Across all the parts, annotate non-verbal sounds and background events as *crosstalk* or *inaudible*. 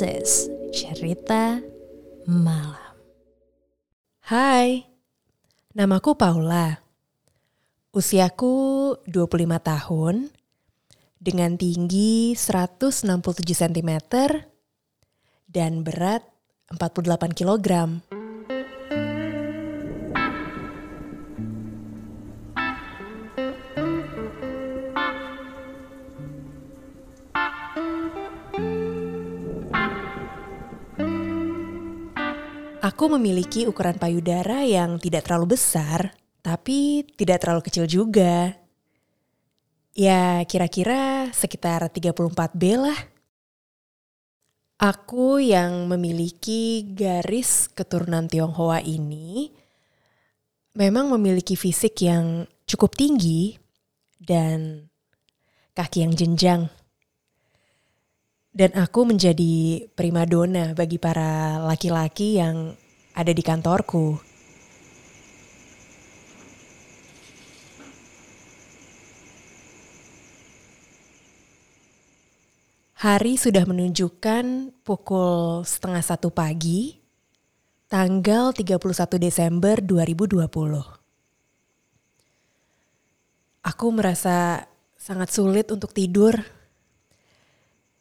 Is Cerita Malam. Hai, namaku Paula. Usiaku 25 tahun, dengan tinggi 167 cm dan berat 48 kg. Aku memiliki ukuran payudara yang tidak terlalu besar, tapi tidak terlalu kecil juga. Ya, kira-kira sekitar 34B lah. Aku yang memiliki garis keturunan Tionghoa ini memang memiliki fisik yang cukup tinggi dan kaki yang jenjang. Dan aku menjadi primadona bagi para laki-laki yang ada di kantorku. Hari sudah menunjukkan pukul setengah satu pagi, tanggal 31 Desember 2020. Aku merasa sangat sulit untuk tidur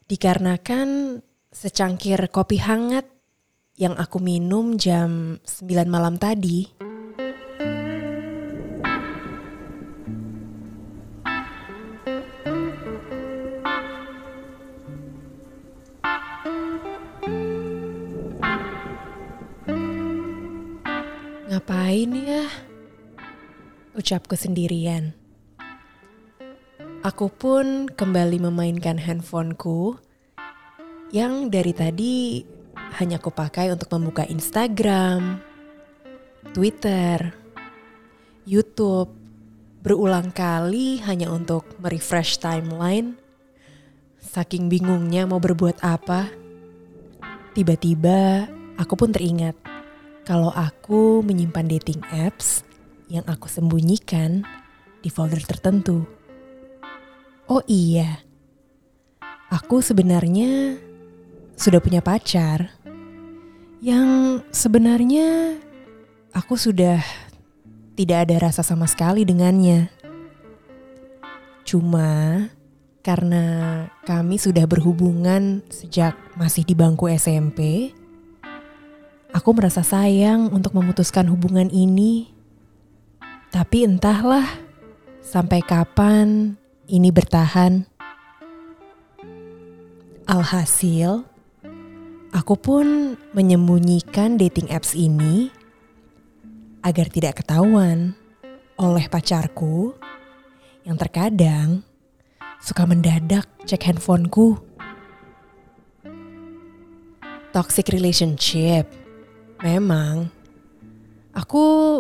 dikarenakan secangkir kopi hangat yang aku minum jam 9 malam tadi. Ngapain ya? Ucapku sendirian. Aku pun kembali memainkan handphoneku yang dari tadi hanya aku pakai untuk membuka Instagram, Twitter, YouTube, berulang kali hanya untuk merefresh timeline. Saking bingungnya mau berbuat apa, tiba-tiba aku pun teringat kalau aku menyimpan dating apps yang aku sembunyikan di folder tertentu. Oh iya, aku sebenarnya sudah punya pacar yang sebenarnya aku sudah tidak ada rasa sama sekali dengannya. Cuma karena kami sudah berhubungan sejak masih di bangku SMP, aku merasa sayang untuk memutuskan hubungan ini. Tapi entahlah sampai kapan ini bertahan. Alhasil, aku pun menyembunyikan dating apps ini agar tidak ketahuan oleh pacarku yang terkadang suka mendadak cek handphoneku. Toxic relationship. Memang aku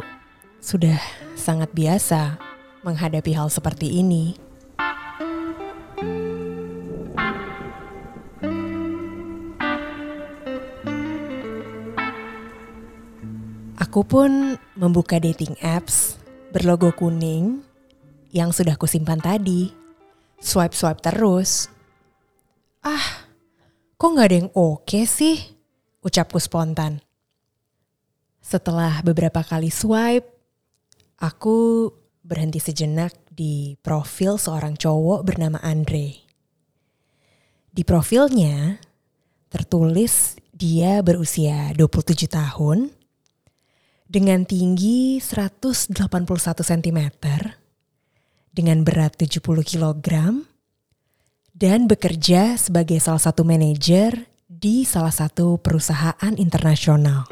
sudah sangat biasa menghadapi hal seperti ini. Aku pun membuka dating apps berlogo kuning yang sudah kusimpan tadi. Swipe-swipe terus. Ah, kok gak ada yang oke sih? Ucapku spontan. Setelah beberapa kali swipe, aku berhenti sejenak di profil seorang cowok bernama Andre. Di profilnya tertulis dia berusia 27 tahun dengan tinggi 181 cm, dengan berat 70 kg, dan bekerja sebagai salah satu manajer di salah satu perusahaan internasional.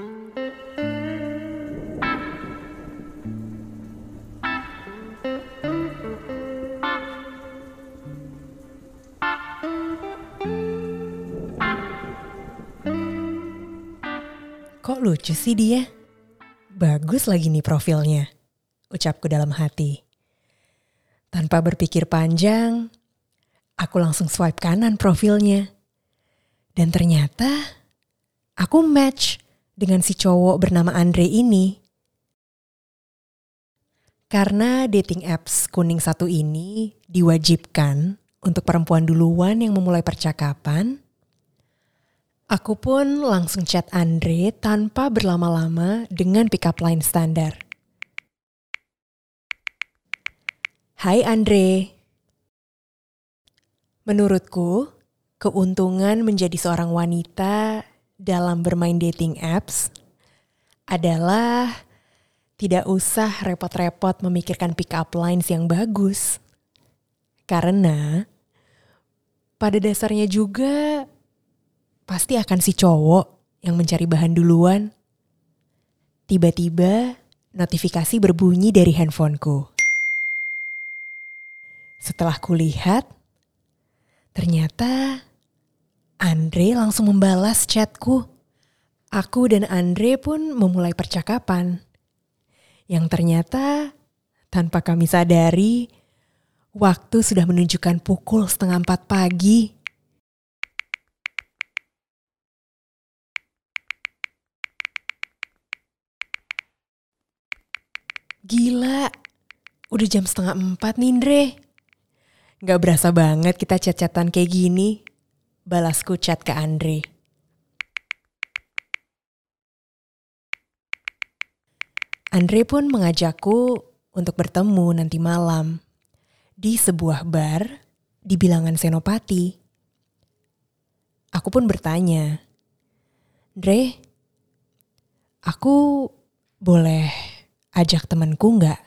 Kok lucu sih dia? Bagus lagi nih profilnya, ucapku dalam hati. Tanpa berpikir panjang, aku langsung swipe kanan profilnya. Dan ternyata aku match dengan si cowok bernama Andre ini. Karena dating apps kuning satu ini diwajibkan untuk perempuan duluan yang memulai percakapan, Aku pun langsung chat Andre tanpa berlama-lama dengan pick up line standar. Hai Andre. Menurutku, keuntungan menjadi seorang wanita dalam bermain dating apps adalah tidak usah repot-repot memikirkan pick up lines yang bagus. Karena pada dasarnya juga pasti akan si cowok yang mencari bahan duluan. Tiba-tiba notifikasi berbunyi dari handphoneku. Setelah kulihat, ternyata Andre langsung membalas chatku. Aku dan Andre pun memulai percakapan. Yang ternyata tanpa kami sadari, waktu sudah menunjukkan pukul setengah empat pagi. Gila, udah jam setengah empat nih Andre. Gak berasa banget kita chat-chatan kayak gini. Balasku chat ke Andre. Andre pun mengajakku untuk bertemu nanti malam di sebuah bar di bilangan Senopati. Aku pun bertanya, Andre, aku boleh ajak temanku nggak?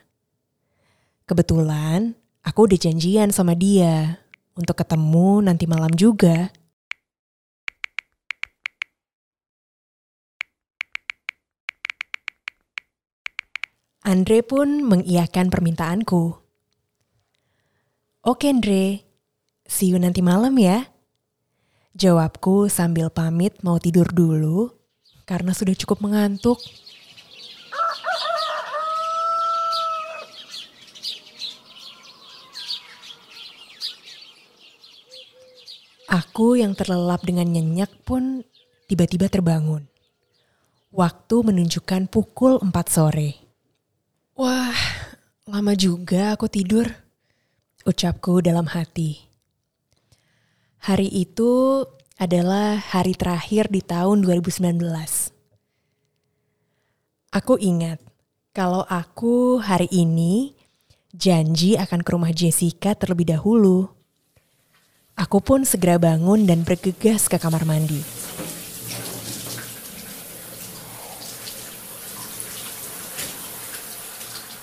Kebetulan aku udah janjian sama dia untuk ketemu nanti malam juga. Andre pun mengiyakan permintaanku. Oke Andre, see you nanti malam ya. Jawabku sambil pamit mau tidur dulu karena sudah cukup mengantuk. Aku yang terlelap dengan nyenyak pun tiba-tiba terbangun. Waktu menunjukkan pukul 4 sore. Wah, lama juga aku tidur. Ucapku dalam hati. Hari itu adalah hari terakhir di tahun 2019. Aku ingat kalau aku hari ini janji akan ke rumah Jessica terlebih dahulu Aku pun segera bangun dan bergegas ke kamar mandi.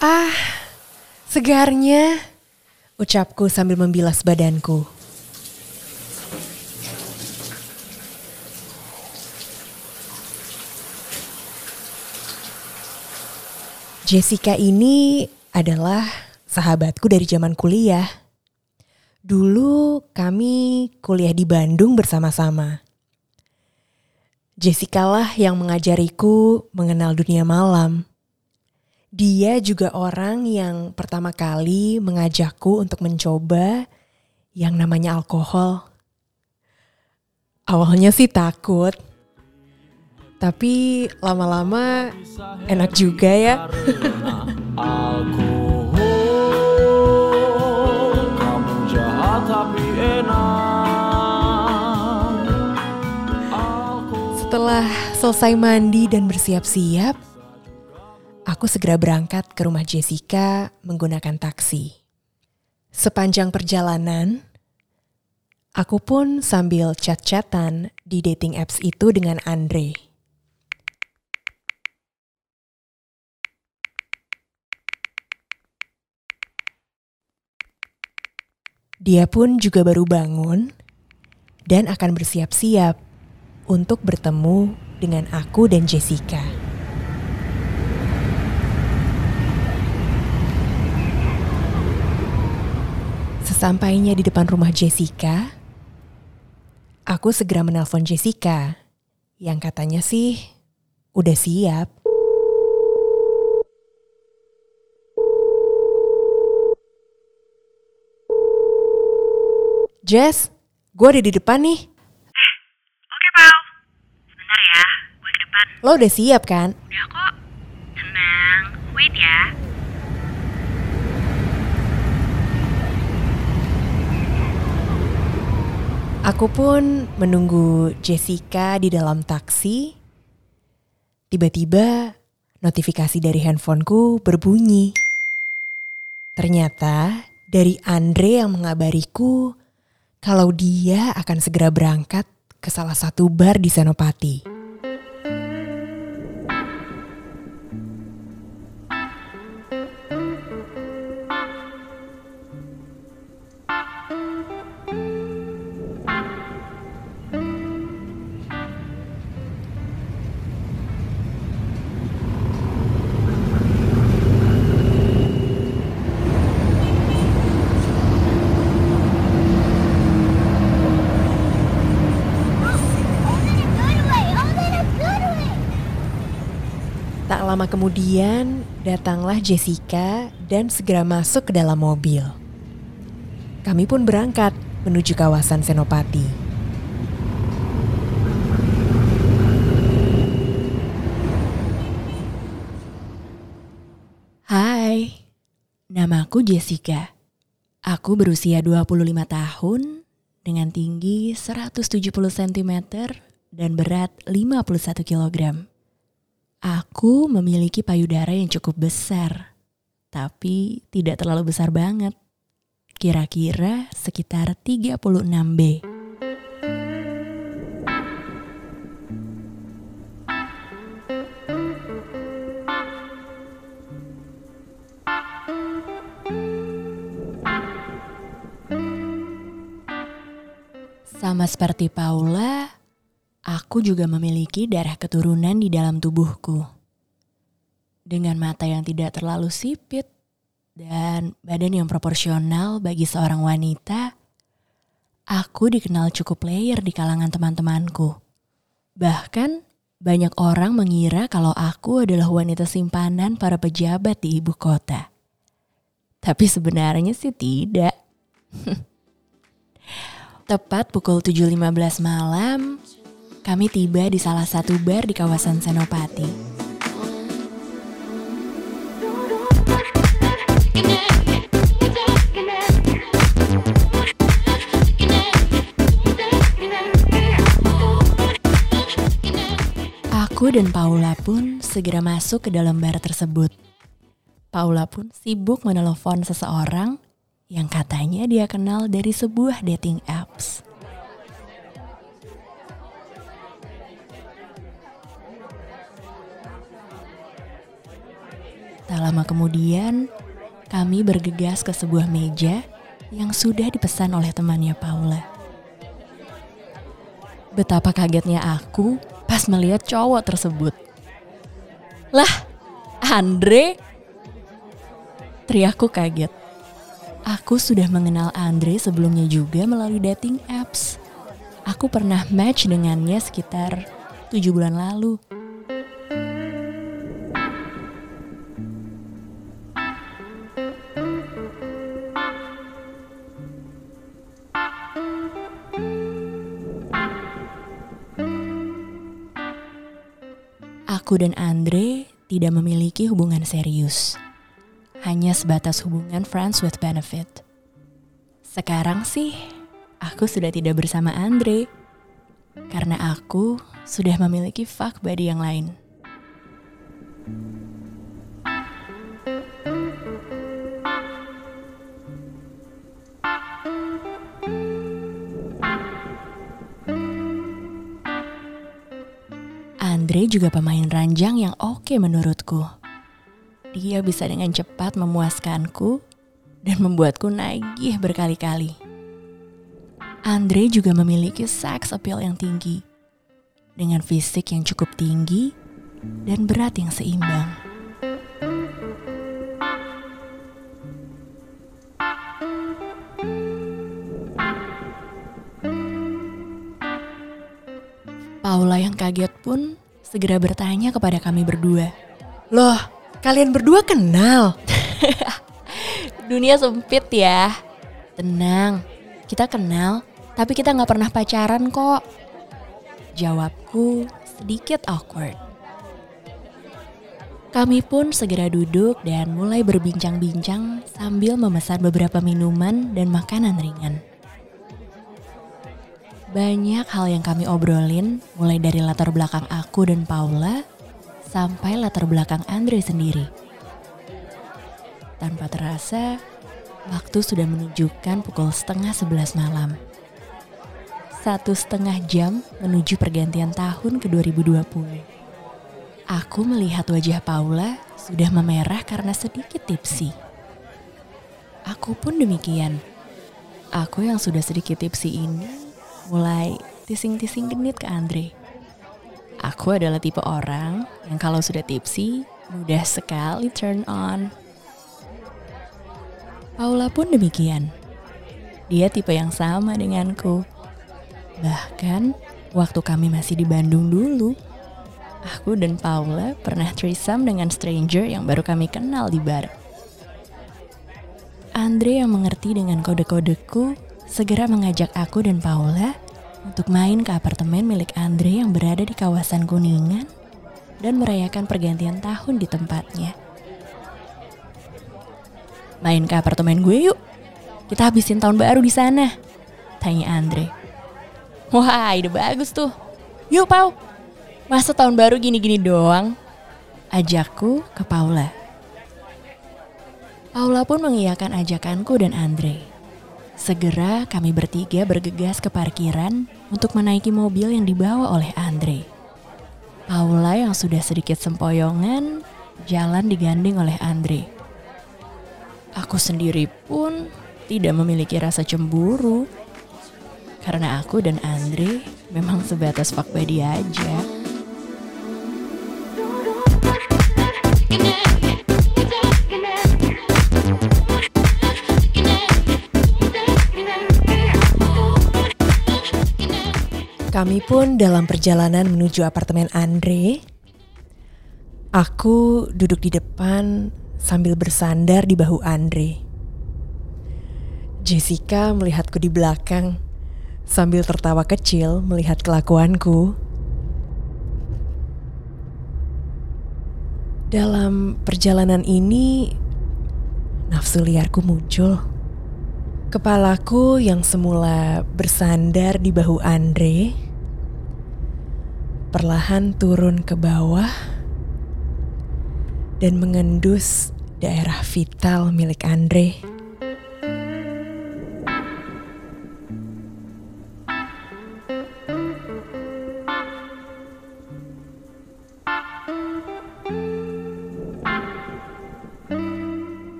Ah, segarnya, ucapku sambil membilas badanku. Jessica ini adalah sahabatku dari zaman kuliah. Dulu kami kuliah di Bandung bersama-sama. Jessica lah yang mengajariku mengenal dunia malam. Dia juga orang yang pertama kali mengajakku untuk mencoba yang namanya alkohol. Awalnya sih takut, tapi lama-lama enak juga ya. Selesai mandi dan bersiap-siap, aku segera berangkat ke rumah Jessica menggunakan taksi. Sepanjang perjalanan, aku pun sambil chat-chatan di dating apps itu dengan Andre. Dia pun juga baru bangun dan akan bersiap-siap untuk bertemu dengan aku dan Jessica. Sesampainya di depan rumah Jessica, aku segera menelpon Jessica yang katanya sih udah siap. Jess, gue ada di depan nih. Eh, oke Pau. Sebentar ya, gue ke depan. Lo udah siap kan? Udah kok. Tenang, wait ya. Aku pun menunggu Jessica di dalam taksi. Tiba-tiba notifikasi dari handphoneku berbunyi. Ternyata dari Andre yang mengabariku kalau dia akan segera berangkat ke salah satu bar di Senopati. Lama kemudian, datanglah Jessica dan segera masuk ke dalam mobil. Kami pun berangkat menuju kawasan Senopati. Hai, namaku Jessica. Aku berusia 25 tahun dengan tinggi 170 cm dan berat 51 kg. Aku memiliki payudara yang cukup besar, tapi tidak terlalu besar banget. Kira-kira sekitar 36B. Sama seperti Paula, aku juga memiliki darah keturunan di dalam tubuhku. Dengan mata yang tidak terlalu sipit dan badan yang proporsional bagi seorang wanita, aku dikenal cukup player di kalangan teman-temanku. Bahkan banyak orang mengira kalau aku adalah wanita simpanan para pejabat di ibu kota. Tapi sebenarnya sih tidak. *laughs* Tepat pukul 7.15 malam, kami tiba di salah satu bar di kawasan Senopati. Aku dan Paula pun segera masuk ke dalam bar tersebut. Paula pun sibuk menelepon seseorang yang katanya dia kenal dari sebuah dating apps. Tak lama kemudian, kami bergegas ke sebuah meja yang sudah dipesan oleh temannya Paula. Betapa kagetnya aku pas melihat cowok tersebut. Lah, Andre? Teriakku kaget. Aku sudah mengenal Andre sebelumnya juga melalui dating apps. Aku pernah match dengannya sekitar tujuh bulan lalu. Aku dan Andre tidak memiliki hubungan serius. Hanya sebatas hubungan friends with benefit. Sekarang sih, aku sudah tidak bersama Andre. Karena aku sudah memiliki fuck buddy yang lain. Andre juga pemain ranjang yang oke menurutku. Dia bisa dengan cepat memuaskanku dan membuatku nagih berkali-kali. Andre juga memiliki sex appeal yang tinggi, dengan fisik yang cukup tinggi dan berat yang seimbang. Paula yang kaget pun segera bertanya kepada kami berdua. Loh, kalian berdua kenal? *laughs* Dunia sempit ya. Tenang, kita kenal, tapi kita nggak pernah pacaran kok. Jawabku sedikit awkward. Kami pun segera duduk dan mulai berbincang-bincang sambil memesan beberapa minuman dan makanan ringan. Banyak hal yang kami obrolin, mulai dari latar belakang aku dan Paula, sampai latar belakang Andre sendiri. Tanpa terasa, waktu sudah menunjukkan pukul setengah sebelas malam. Satu setengah jam menuju pergantian tahun ke 2020. Aku melihat wajah Paula sudah memerah karena sedikit tipsi. Aku pun demikian. Aku yang sudah sedikit tipsi ini mulai tising-tising genit ke Andre. Aku adalah tipe orang yang kalau sudah tipsi, mudah sekali turn on. Paula pun demikian. Dia tipe yang sama denganku. Bahkan waktu kami masih di Bandung dulu, aku dan Paula pernah threesome dengan stranger yang baru kami kenal di bar. Andre yang mengerti dengan kode-kodeku segera mengajak aku dan Paula untuk main ke apartemen milik Andre yang berada di kawasan Kuningan dan merayakan pergantian tahun di tempatnya. Main ke apartemen gue yuk. Kita habisin tahun baru di sana. Tanya Andre. Wah, ide bagus tuh. Yuk, Pau. Masa tahun baru gini-gini doang? Ajakku ke Paula. Paula pun mengiyakan ajakanku dan Andre. Segera kami bertiga bergegas ke parkiran untuk menaiki mobil yang dibawa oleh Andre. Paula yang sudah sedikit sempoyongan jalan digandeng oleh Andre. Aku sendiri pun tidak memiliki rasa cemburu karena aku dan Andre memang sebatas fuck buddy aja. Kami pun dalam perjalanan menuju apartemen Andre. Aku duduk di depan sambil bersandar di bahu Andre. Jessica melihatku di belakang sambil tertawa kecil melihat kelakuanku. Dalam perjalanan ini, nafsu liarku muncul. Kepalaku yang semula bersandar di bahu Andre perlahan turun ke bawah dan mengendus daerah vital milik Andre.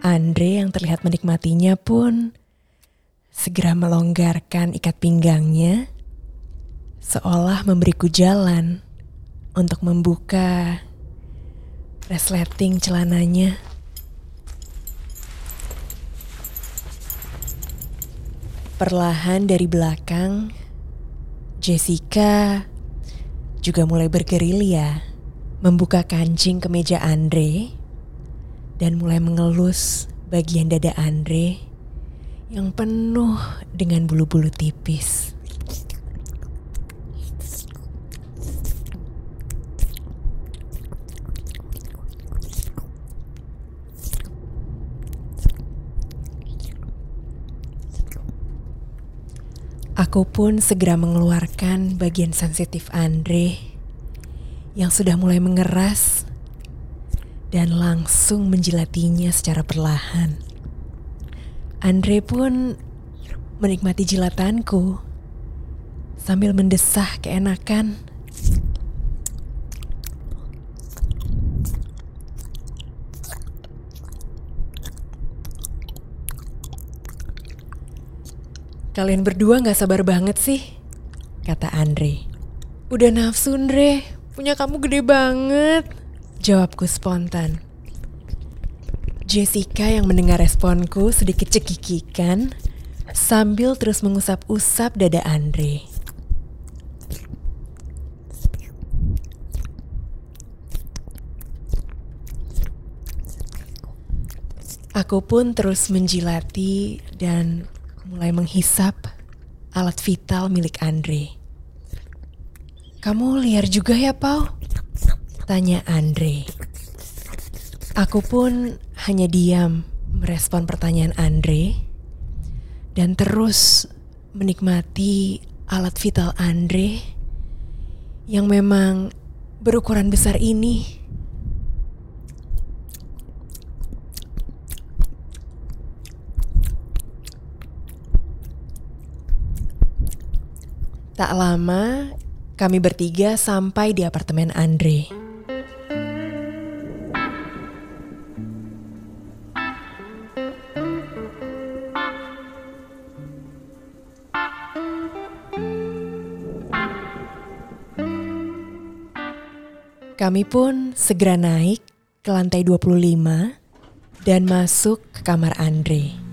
Andre yang terlihat menikmatinya pun segera melonggarkan ikat pinggangnya seolah memberiku jalan untuk membuka resleting celananya. Perlahan dari belakang, Jessica juga mulai bergerilya membuka kancing ke meja Andre dan mulai mengelus bagian dada Andre yang penuh dengan bulu-bulu tipis. Aku pun segera mengeluarkan bagian sensitif Andre yang sudah mulai mengeras dan langsung menjilatinya secara perlahan. Andre pun menikmati jilatanku sambil mendesah keenakan. Kalian berdua gak sabar banget sih, kata Andre. Udah nafsu, Andre. Punya kamu gede banget. Jawabku spontan. Jessica yang mendengar responku sedikit cekikikan sambil terus mengusap-usap dada Andre. Aku pun terus menjilati dan mulai menghisap alat vital milik Andre. Kamu liar juga ya, Pau? Tanya Andre. Aku pun hanya diam merespon pertanyaan Andre dan terus menikmati alat vital Andre yang memang berukuran besar ini. Tak lama, kami bertiga sampai di apartemen Andre. Kami pun segera naik ke lantai 25 dan masuk ke kamar Andre.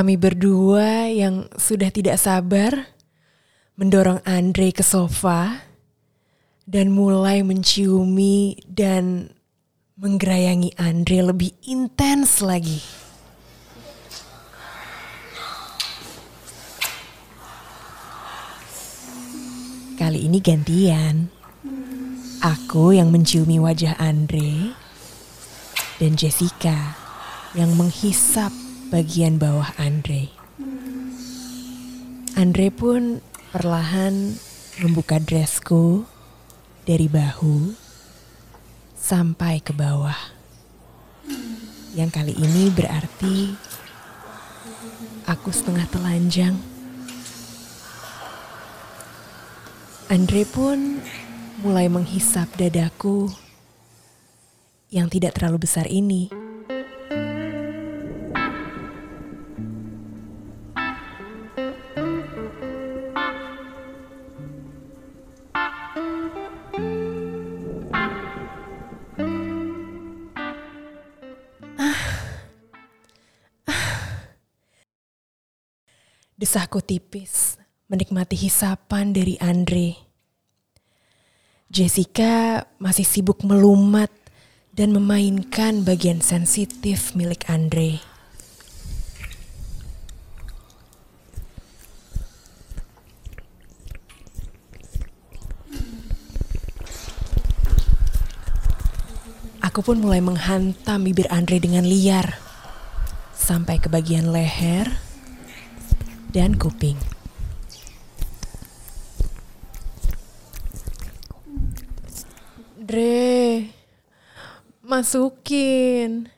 Kami berdua yang sudah tidak sabar mendorong Andre ke sofa dan mulai menciumi dan menggerayangi Andre lebih intens lagi. Kali ini gantian. Aku yang menciumi wajah Andre dan Jessica yang menghisap bagian bawah Andre. Andre pun perlahan membuka dressku dari bahu sampai ke bawah. Yang kali ini berarti aku setengah telanjang. Andre pun mulai menghisap dadaku yang tidak terlalu besar ini. Desahku tipis menikmati hisapan dari Andre. Jessica masih sibuk melumat dan memainkan bagian sensitif milik Andre. Aku pun mulai menghantam bibir Andre dengan liar sampai ke bagian leher dan kuping. Dre, masukin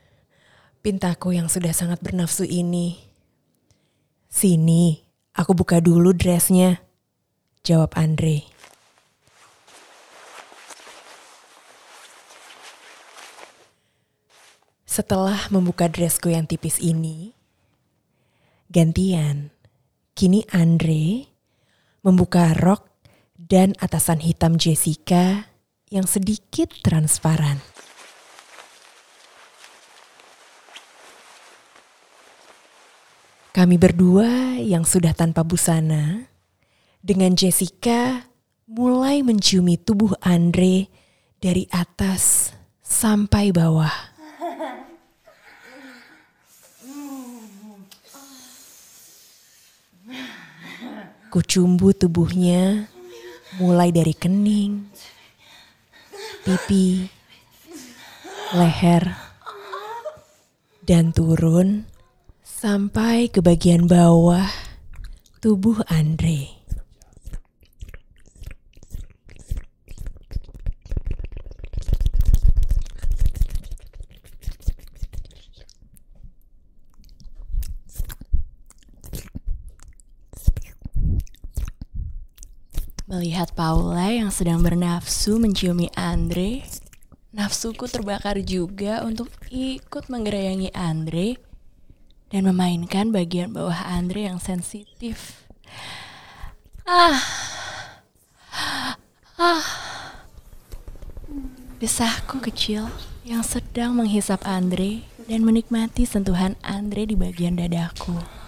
pintaku yang sudah sangat bernafsu ini. Sini, aku buka dulu dressnya. Jawab Andre. Setelah membuka dressku yang tipis ini, gantian Kini Andre membuka rok dan atasan hitam Jessica yang sedikit transparan. Kami berdua yang sudah tanpa busana, dengan Jessica mulai menciumi tubuh Andre dari atas sampai bawah. Kucumbu tubuhnya mulai dari kening, pipi, leher, dan turun sampai ke bagian bawah tubuh Andre. Melihat Paula yang sedang bernafsu menciumi Andre, nafsuku terbakar juga untuk ikut menggerayangi Andre dan memainkan bagian bawah Andre yang sensitif. Ah, ah, desahku kecil yang sedang menghisap Andre dan menikmati sentuhan Andre di bagian dadaku.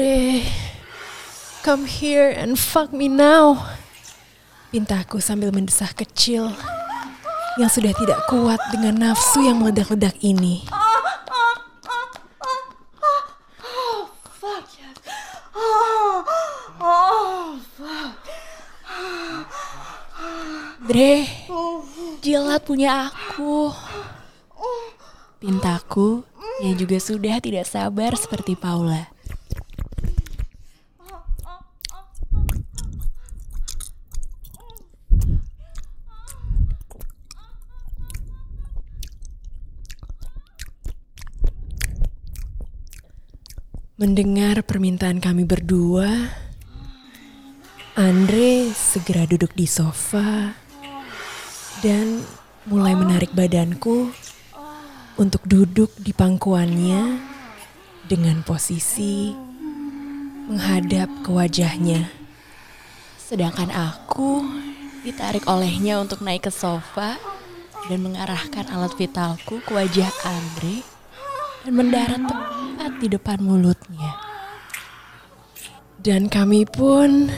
Andre, come here and fuck me now. Pintaku sambil mendesah kecil yang sudah tidak kuat dengan nafsu yang meledak-ledak ini. Dre, jilat punya aku. Pintaku yang juga sudah tidak sabar seperti Paula. Mendengar permintaan kami berdua, Andre segera duduk di sofa dan mulai menarik badanku untuk duduk di pangkuannya dengan posisi menghadap ke wajahnya. Sedangkan aku ditarik olehnya untuk naik ke sofa dan mengarahkan alat vitalku ke wajah Andre dan mendarat tepat di depan mulutnya. Dan kami pun